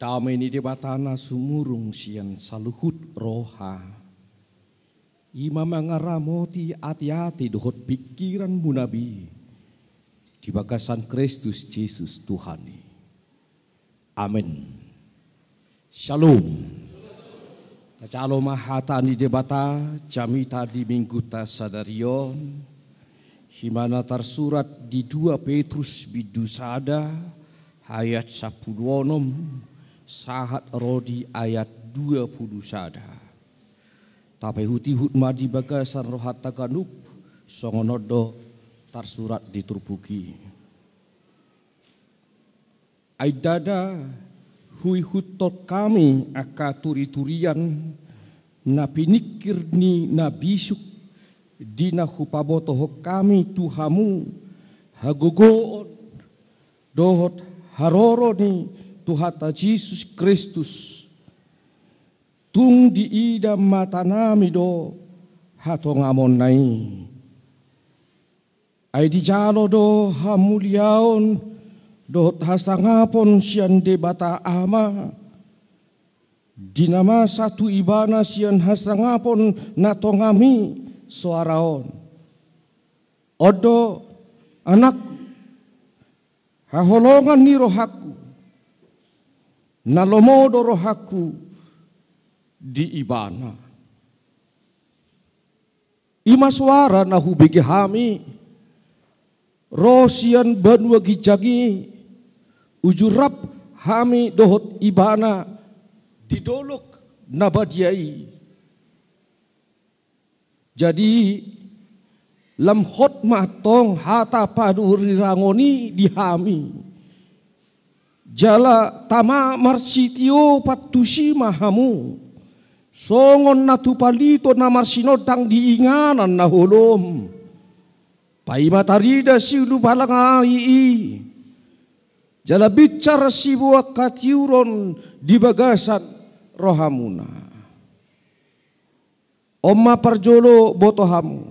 Damai ni di batana sumurung sian saluhut roha. Ima mengaramoti hati-hati dohot pikiran munabi. Di bagasan Kristus Yesus Tuhan. Amin. Shalom. Kacalo mahata ni debata jamita di minggu ta sadarion. Himana tersurat di 2 Petrus bidusada ayat 10 sahat rodi ayat 20 sada. Tapi huti hut madi bagasan rohat takanup songonodo tersurat di turpuki. Aidada hui hutot kami aka turi-turian na pinikir ni na bisuk dina hupaboto kami tuhamu hagogoon dohot haroro tuhata Jesus Kristus. Tung di ida mata nami do hato ngamon nai. Ai di jalo do hamuliaon do hasangapon sian debata ama. Dinama satu ibana sian hasangapon natongami suaraon odo anakku haholongan ni rohaku nalomodo rohaku di ibana. Ima suara na hubigi hami. Rosian banwa gijagi ujurap hami dohot ibana. Didolok nabadiai. Jadi lam hot matong hata paduri rangoni dihami jala tama marsitio patusi mahamu. Songon natu palito na marsinodang diinganan na hulom pai matarida si balang ai jala bicara si buah katiuron di bagasan rohamuna. Oma parjolo botohamu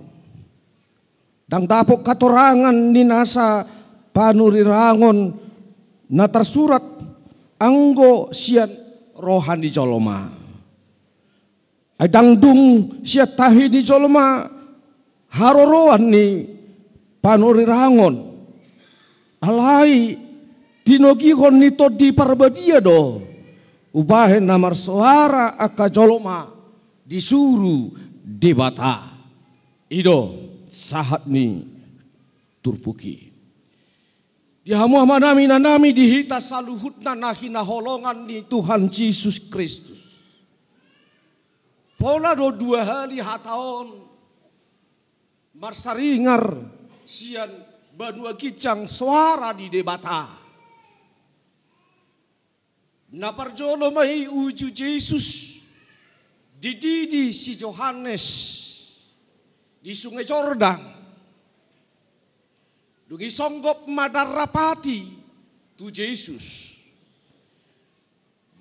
dang dapok katorangan ni nasa panurirangon na tersurat anggo sian rohani joloma. Ay dangdung siya tahi di joloma haroroan ni panurirangon. Alai tinogihon nito di parbadia do. Ubahen namar suara aka joloma disuruh debata. Ido sahat ni turpuki. Di hamu nami na nami dihita saluhut na holongan ni Tuhan Yesus Kristus. Pola do dua hari hataon marsaringar sian Banua kicang suara di debata. Na parjolo mai uju Yesus dididi si Johannes di sungai Jordan. Dugi songgop madarapati tu Yesus.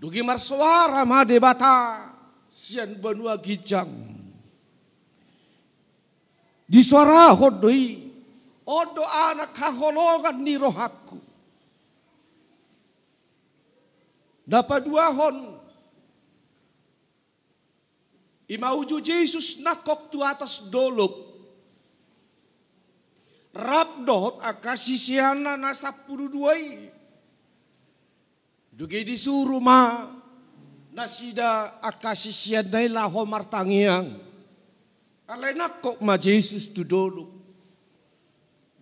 Dugi marsuara ma debata sian banua gijang. Di suara hodoi odo anak kaholongan ni rohaku. Dapat dua hon. Imauju Jesus nakok tu atas dolok. Rabdot akasisiana nasa puru duai. Dugi disuruh ma nasida akasisiana laho martangiang. Alay nakok ma Jesus tu dolok.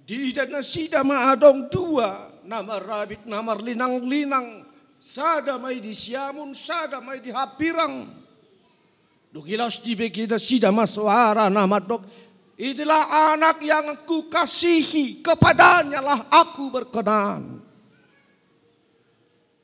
Di dan nasida ma adong dua nama rabit nama linang-linang sada may di siamun, sada may di hapirang. Dugilas di begida sida maswara nama dok. Inilah anak yang aku kasihi, kepadanya lah aku berkenan.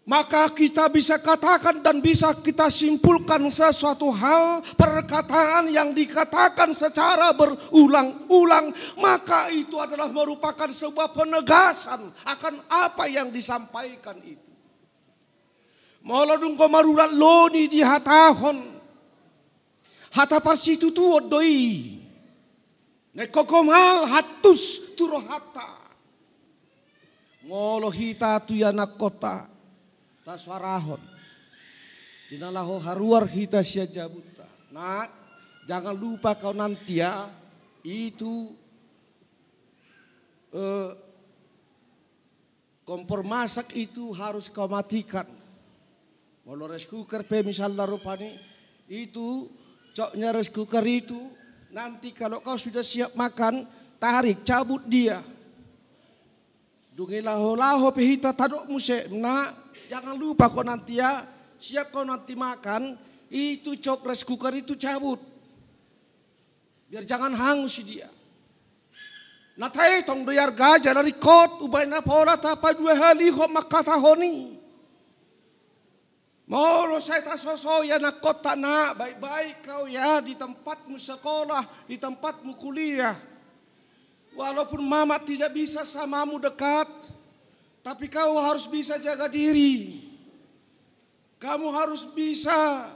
Maka kita bisa katakan dan bisa kita simpulkan sesuatu hal perkataan yang dikatakan secara berulang-ulang. Maka itu adalah merupakan sebuah penegasan akan apa yang disampaikan itu. Maladung ko marulat loni di hatahon. Hata parsitu tu doi. Ne kokomal hatus turo hata. Ngolo hita tu ya kota. Ta suarahon. Dinalaho haruar hita jabuta. Nak, jangan lupa kau nanti ya. Itu eh, kompor masak itu harus kau matikan Walau rice cooker pe misalnya rupanya itu coknya rice cooker itu nanti kalau kau sudah siap makan tarik cabut dia. Dungi laho-laho pehita tadok muse. Nah jangan lupa kau nanti ya siap kau nanti makan itu cok rice cooker itu cabut. Biar jangan hangus dia. Nah tong doyar gajah dari kot ubay na pola tapa dua hali ho makata honi. Molo saya tak sosok ya nak kota nak baik-baik kau ya di tempatmu sekolah, di tempatmu kuliah. Walaupun mama tidak bisa samamu dekat, tapi kau harus bisa jaga diri. Kamu harus bisa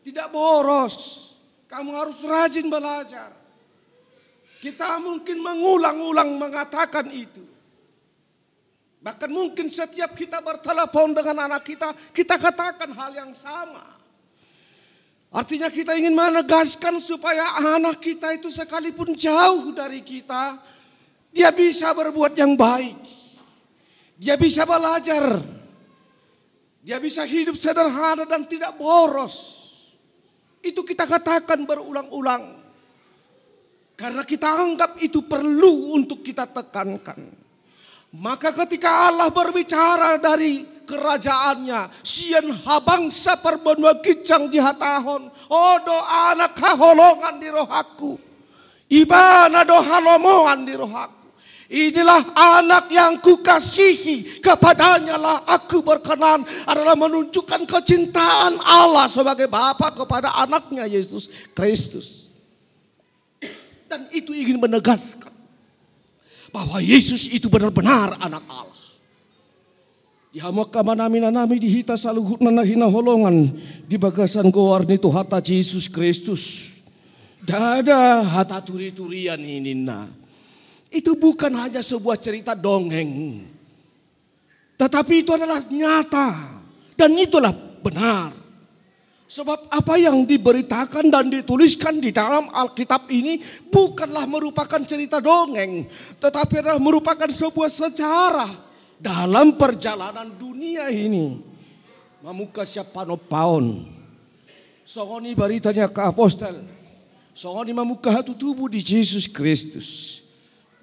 tidak boros. Kamu harus rajin belajar. Kita mungkin mengulang-ulang mengatakan itu. Bahkan mungkin setiap kita bertelepon dengan anak kita, kita katakan hal yang sama. Artinya kita ingin menegaskan supaya anak kita itu sekalipun jauh dari kita, dia bisa berbuat yang baik. Dia bisa belajar. Dia bisa hidup sederhana dan tidak boros. Itu kita katakan berulang-ulang. Karena kita anggap itu perlu untuk kita tekankan. Maka ketika Allah berbicara dari kerajaannya, sian habangsa perbenua kicang di hatahon, odo anak haholongan di rohaku, ibana do halomongan di rohaku. Inilah anak yang kukasihi kepadanya lah aku berkenan adalah menunjukkan kecintaan Allah sebagai Bapa kepada anaknya Yesus Kristus. Dan itu ingin menegaskan bahwa Yesus itu benar-benar anak Allah. Ihamaka manami nami dihita saluhut na hina holongan di bagasan goar nito hata Yesus Kristus. Dada hata turi-turian ini na. Itu bukan hanya sebuah cerita dongeng. Tetapi itu adalah nyata. Dan itulah benar. Sebab apa yang diberitakan dan dituliskan di dalam Alkitab ini bukanlah merupakan cerita dongeng, tetapi adalah merupakan sebuah sejarah dalam perjalanan dunia ini. Mamuka siapa paon. Songoni beritanya ke apostel. Songoni mamuka hatu tubuh di Yesus Kristus.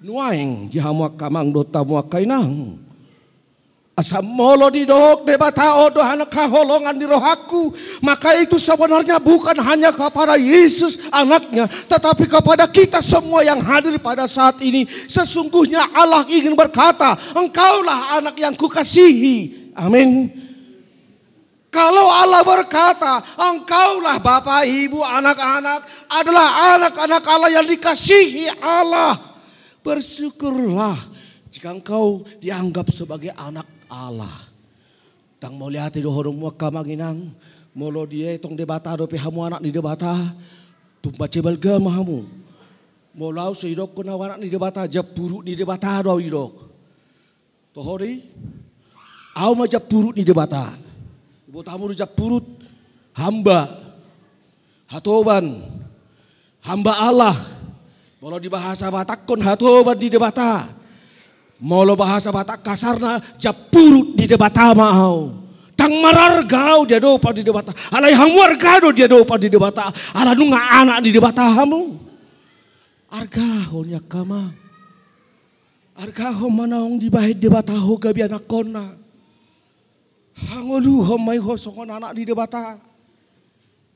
Nuaing di hamwa kamang dota mua kainang. Asam molo di dok debata odo anak kaholongan di rohaku. Maka itu sebenarnya bukan hanya kepada Yesus anaknya. Tetapi kepada kita semua yang hadir pada saat ini. Sesungguhnya Allah ingin berkata. Engkaulah anak yang kukasihi. Amin. Kalau Allah berkata, engkaulah bapak, ibu, anak-anak adalah anak-anak Allah yang dikasihi Allah. Bersyukurlah jika engkau dianggap sebagai anak Allah. Tang mau lihat itu horong muka manginang. Molo dia tong debata do hamu anak ni debata. Tumba cebal gama hamu. Molau seidok kuna anak ni debata. Japuru ni debata do idok. Tohori. Au ma japuru ni debata. Ibu tamu japurut. Hamba. Hatoban. Hamba Allah. Molo di bahasa Batak kon hatoban di debata. Molo bahasa Batak kasarna japurut di debata mau. Tang marargau dia dopa di debata. Alai hamwargado dia dopa di debata. Ala nunga anak di debata hamu. Argaho nya kama. Argaho manaong di bahid debata ho gabi anak kona. Hangolu ho mai ho sokon anak di debata.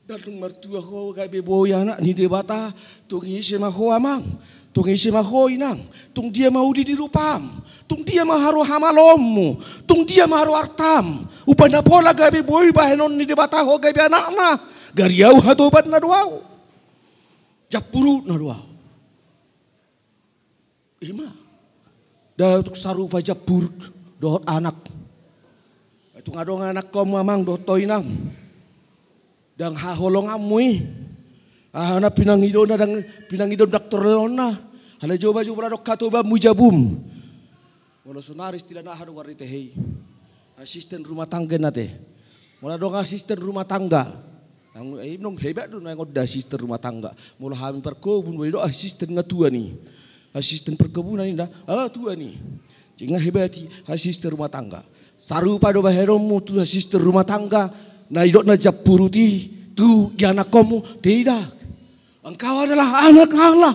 Dan mertua ho gabi boya anak di debata. Tungi sema ho amang. Tung isi mahoi nang, tung dia mau di dirupam, tung dia maharu hamalomu, tung dia maharu artam. Upanda pola gabi boy bahenon ni debata ho gabi anak na, gariau hatoban na duau. Japuru na duau. Ima. Dah saru pa japur dohot anak. Itu ngadong anak kau mamang dotoy nang. Dan haholong amui. Ah, na pinangido na dang pinangido doktor na. Hala joba joba dok katoba mujabum. Wala sunaris tila na hanu warite hei. Asisten rumah tangga nate. Mula dong asisten rumah tangga. Ang ay nong hebat dun ang oda asisten rumah tangga. Mula hamin perkebun wala do asisten ngatua ni. Asisten perkebunan ni dah. Ah tua ni. Jinga hebati asisten rumah tangga. Sarupa do baheromu tu asisten rumah tangga. Na idok na japuruti tu anak kamu tidak. Engkau adalah anak Allah.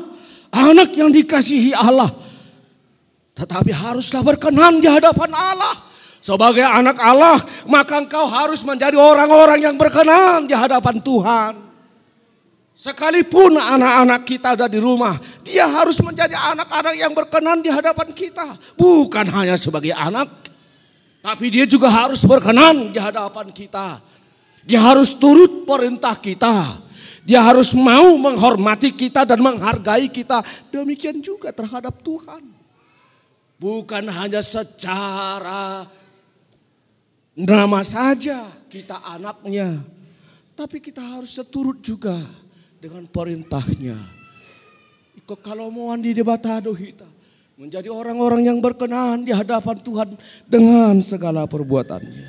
Anak yang dikasihi Allah. Tetapi haruslah berkenan di hadapan Allah. Sebagai anak Allah, maka engkau harus menjadi orang-orang yang berkenan di hadapan Tuhan. Sekalipun anak-anak kita ada di rumah, dia harus menjadi anak-anak yang berkenan di hadapan kita. Bukan hanya sebagai anak, tapi dia juga harus berkenan di hadapan kita. Dia harus turut perintah kita. Dia harus mau menghormati kita dan menghargai kita. Demikian juga terhadap Tuhan. Bukan hanya secara nama saja kita anaknya. Tapi kita harus seturut juga dengan perintahnya. Iko kalau mau di debatado kita. Menjadi orang-orang yang berkenan di hadapan Tuhan dengan segala perbuatannya.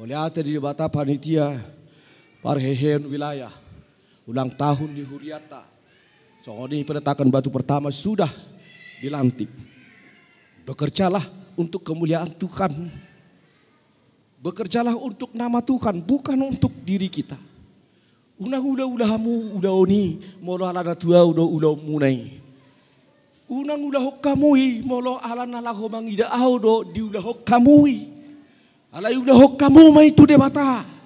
Oleh di debata panitia parhehen wilayah ulang tahun di Huriata. Soalnya peletakan batu pertama sudah dilantik. Bekerjalah untuk kemuliaan Tuhan. Bekerjalah untuk nama Tuhan, bukan untuk diri kita. Unang udah ulahamu udah oni, molo ala tua udah udah munai. Unang udah hokamui, molo ala nala homang ida au do di udah hokamui. Ala udah hokamu mai tu debata.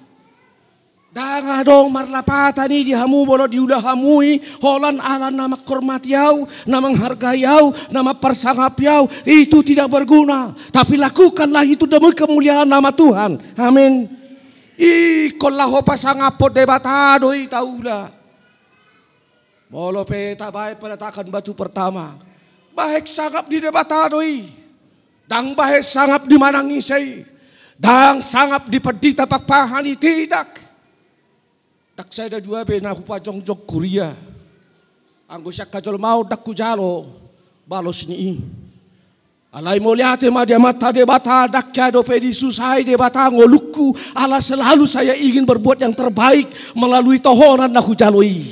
Danga dong marlapata ni dihamu bolo diulah hamui holan ala nama kormatiau, nama hargayau, nama persangapiau itu tidak berguna. Tapi lakukanlah itu demi kemuliaan nama Tuhan. Amin. I kolah pasangapo debatado itaula. Molo peta baik peletakan batu pertama. Baik sangap di debatado Dang baik sangap di manangisai. Dang sangap di pedita pakpahani tidak. Tak saya ada dua bena hupa jong jong kuria. Anggo siya kajol mau dak kujalo balos ni. Alai mo lihat ma dia mata de bata dak do pedi susai de bata ngoluku ala selalu saya ingin berbuat yang terbaik melalui tohonan na hujaloi.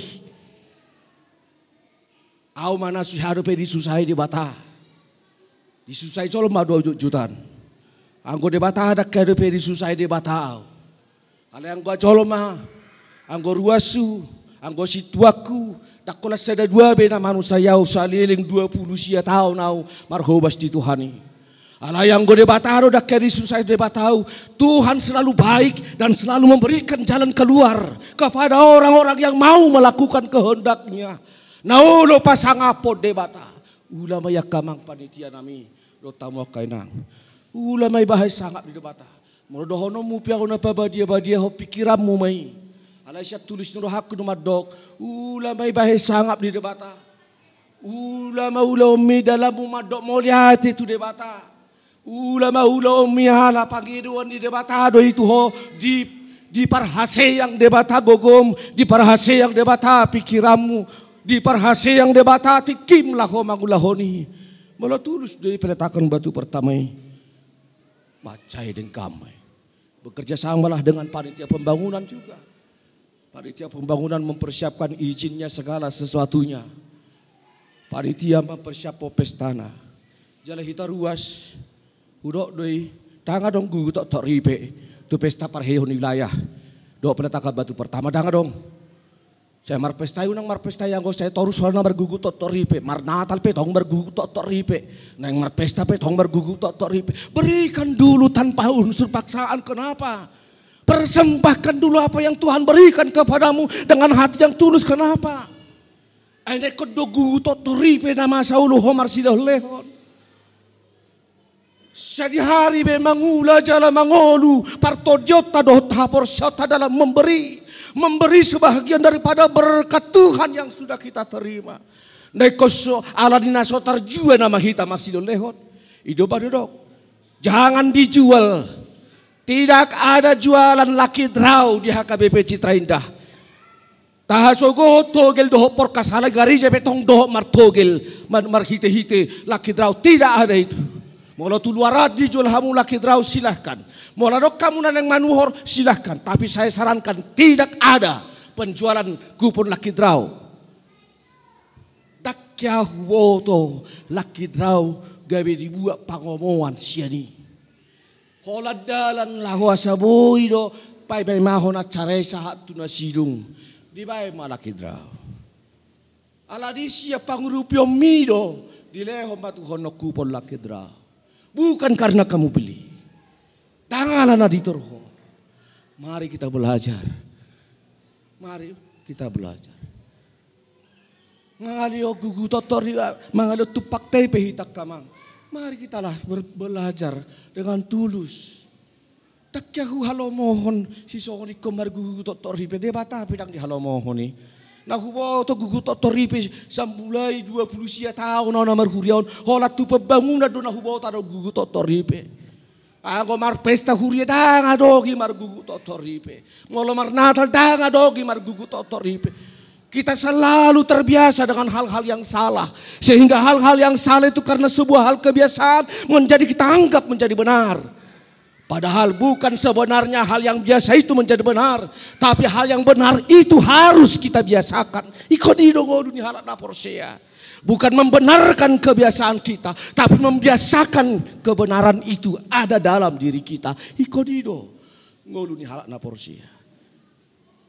Au mana suhado pedi susai de bata. Disusai colo ma dua jutaan. Anggo de bata dak do pedi susai de bata. Alai anggo colo ma anggo ruasu, anggo situaku, dakola sada dua bena manusia yau saliling dua puluh sia tahun au marhobas di Tuhani. Ala yang gue debataro dah kini susah debatau. Tuhan selalu baik dan selalu memberikan jalan keluar kepada orang-orang yang mau melakukan kehendaknya. Naulo pasang apa debata. Ulama ya kamang panitia nami. Lo tamu kainang. Ulama bahaya sangat di debata. Morodohono mu piako na pabadia badia ho pikiranmu mai. Ala siya tulis nuro haku no madok. Ulama bahaya sangat di debata. Ulama ulama dalam madok molihat itu debata. Ulama ulama mihala Panginoon di debatado itu ho di di parhase yang debata gogom, di parhase yang debata pikiranmu, di parhase yang debata tikim laho mangulahoni. Malah tulus dari peletakan batu pertama Macai dan kamai. Bekerja samalah dengan panitia pembangunan juga. Panitia pembangunan mempersiapkan izinnya segala sesuatunya. Panitia mempersiapkan pestana. Jalan kita ruas, Udok doi tanga dong gugu tok tok ripe. Tu pesta parheo wilayah. Do penetakan batu pertama danga dong. Saya mar pesta unang mar pesta yang saya torus soal mar gugu tok tok ripe. Mar natal pe tong mar gugu tok tok ripe. Nang mar pesta pe tong mar gugu tok tok ripe. Berikan dulu tanpa unsur paksaan. Kenapa? Persembahkan dulu apa yang Tuhan berikan kepadamu dengan hati yang tulus. Kenapa? Ane kedogu tok tok ripe nama saulu homar sidah lehon. Sadi hari be mangula jala mangolu partodiota do tapor syata dalam memberi memberi sebahagian daripada berkat Tuhan yang sudah kita terima. Nekoso ala dinaso terjual nama kita maksido lehot. Ido dok. Jangan dijual. Tidak ada jualan laki draw di HKBP Citra Indah. Tahasogo togel doho porkasala garija betong doho martogel man marhite hite laki draw tidak ada itu. Mula tu luar di jual hamu laki draw silahkan. Mula dok kamu yang manuhor silahkan. Tapi saya sarankan tidak ada penjualan kupon laki draw. Dakya woto laki draw gawe dibuat pangomongan siani. Holad dalan lahwa saboy do pai pai mahon at caray sa hatu na silung. Di ba malaki draw. Ala di siya pangurupyo mido. Dileho matuhon no kupon laki draw. Bukan karena kamu beli. Tanganlah ditorho. Mari kita belajar. Mari kita belajar. Mangalio gugu totori, mangalio tupak tepe hitak kamang. Mari kita lah belajar dengan tulus. Tak jahu halo mohon si songoni kemar gugu totori pede bata pedang di halo mohon ni. Na hubo to gugu totoripe samulai 20 sia tahun na namar hurion hola tu pembangunan do na hubo taro gugu totoripe. Ako mar pesta huria danga dogi mar gugu totoripe. Ngolo mar natal danga dogi mar gugu totoripe. Kita selalu terbiasa dengan hal-hal yang salah. Sehingga hal-hal yang salah itu karena sebuah hal kebiasaan menjadi kita anggap menjadi benar. Padahal bukan sebenarnya hal yang biasa itu menjadi benar. Tapi hal yang benar itu harus kita biasakan. Bukan membenarkan kebiasaan kita. Tapi membiasakan kebenaran itu ada dalam diri kita. Ikut ido. Ngoluni halat saya.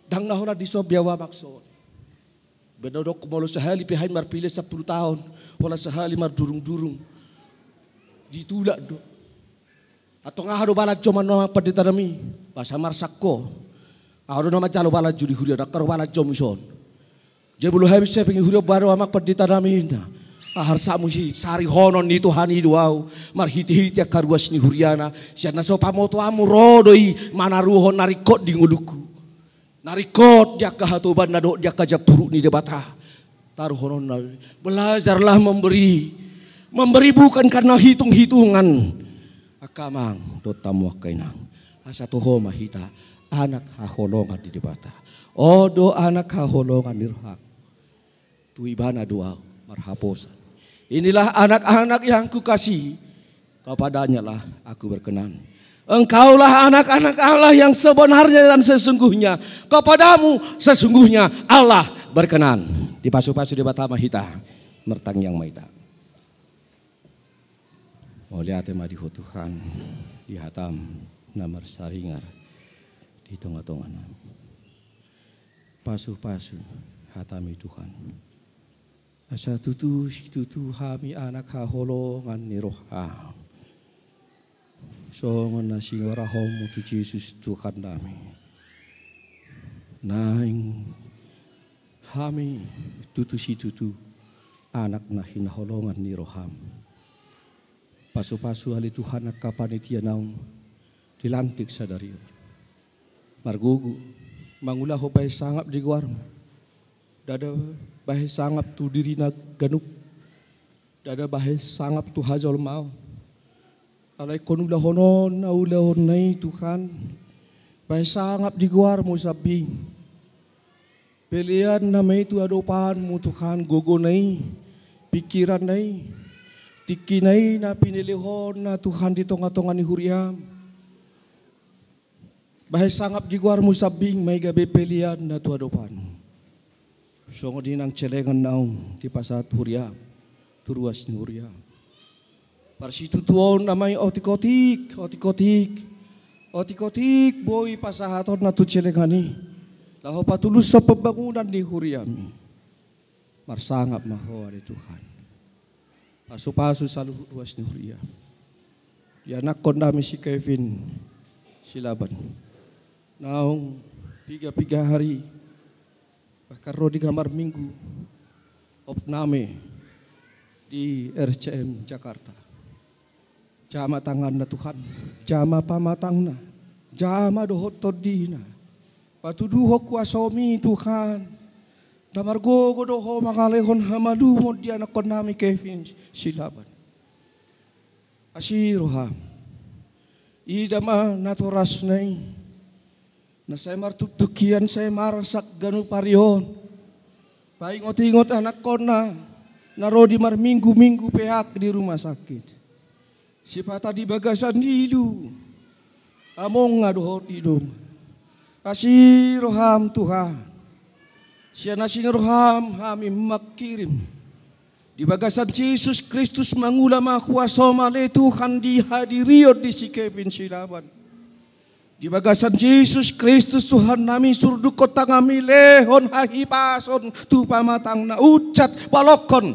Dang nahora di biawa maksud. Bedodok molo sehali pihain mar pilih 10 tahun. Wala sehali mar durung-durung. Ditulak dok. Atau ngah hado balat cuma nama pendeta nami bahasa marsakko. Hado nama calo balat juri huria dakar balat jomison. Jadi bulu habis saya pengen huria baru amak pendeta inda. Ahar samu si sari honon ni Tuhan itu. Mar hiti hiti karuas ni huriana. Siana so pamoto amu rodoi mana ruho narikot di nguluku. Narikot jaka hatoban nado jaka japuru ni debata. Taruh honon Belajarlah memberi. Memberi bukan karena hitung-hitungan. Akamang tamu kainang asa toho mahita anak haholongan di debata odo anak haholongan nirhak tu ibana doa marhaposan inilah anak-anak yang kukasih kepadanya lah aku berkenan Engkaulah anak-anak Allah yang sebenarnya dan sesungguhnya. Kepadamu sesungguhnya Allah berkenan. Di pasu-pasu di Batama Hita. Mertang yang maita. Oleh atema di Tuhan di hatam namar saringar di tengah-tengah pasu-pasu hatami Tuhan asa tutu si tutu hami anak ha holongan ni roha Songon na singwarahom tu Jesus Tuhan kami. Naing kami tutu si tutu anak na hinaholongan ni Roham. Pasu-pasu hali Tuhan nak kapanitia naung dilantik sa dari. Margugu mangulah ho bahay sangap di guar. Dada bahay sangap tu diri na ganuk. Dada bahay sangap tu hajol mau. Alay konulah honon na ulahon na Tuhan. Bahay sangap di guar mo sabi. Pilihan na may itu adopan mo Tuhan gogonay. Pikiran nay. Tikinay na pinilihon na Tuhan di tonga-tonga ni Huriam. Bahay sangap jiguar mo sabing may gabi pilihan na tuadopan. So nga din ang tselengan naong di pasat Huriam. Turuas ni Huriam. Parsitu tuon na may otikotik, otikotik. Otikotik boy pasahaton na tu tselengan ni. Laho patulus sa pembangunan ni Huriam. Marsangap maho ni Tuhan. Paso-paso sa luwas ni Huria. Yan nakon namin si Kevin Silaban. Naong piga-piga hari. Pakaro di kamar minggu. Op name di RCM Jakarta. Jama tangan na Tuhan. Jama pamatang na. Jama dohot todina. Patuduho kuasomi Tuhan. Damargo ko do ho makalehon hamadu mo dia na kon nami Kevin silaban. Asiro ha. Ida ma naturas nay. Na saya martuktukian saya marasak ganu parion. Paing ingot anak kon na. Mar minggu-minggu pehak di rumah sakit. Si pata di bagasan dilu. Among ngadohot idum. Asiro ham Tuhan. Siya na sinurham kami makirim. Di bagasan Jesus Kristus mangulam aku asomale Tuhan di hadiriot di si Kevin Silaban. Di bagasan Jesus Kristus Tuhan nami surdu kota ngami lehon hahipason tu pamatang na ucat balokon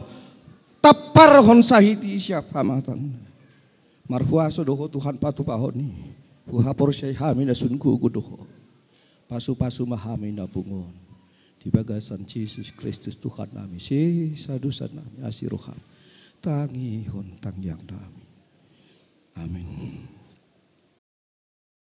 tapar hon sahiti siap pamatang. Marhuaso doho Tuhan patu pahoni. Puhapor syai hamina sunku gudoho. Pasu-pasu mahami na bungon. Di bagasan Yesus Kristus Tuhan kami si sadusan nami asiroham tangi hontang yang nami. Amin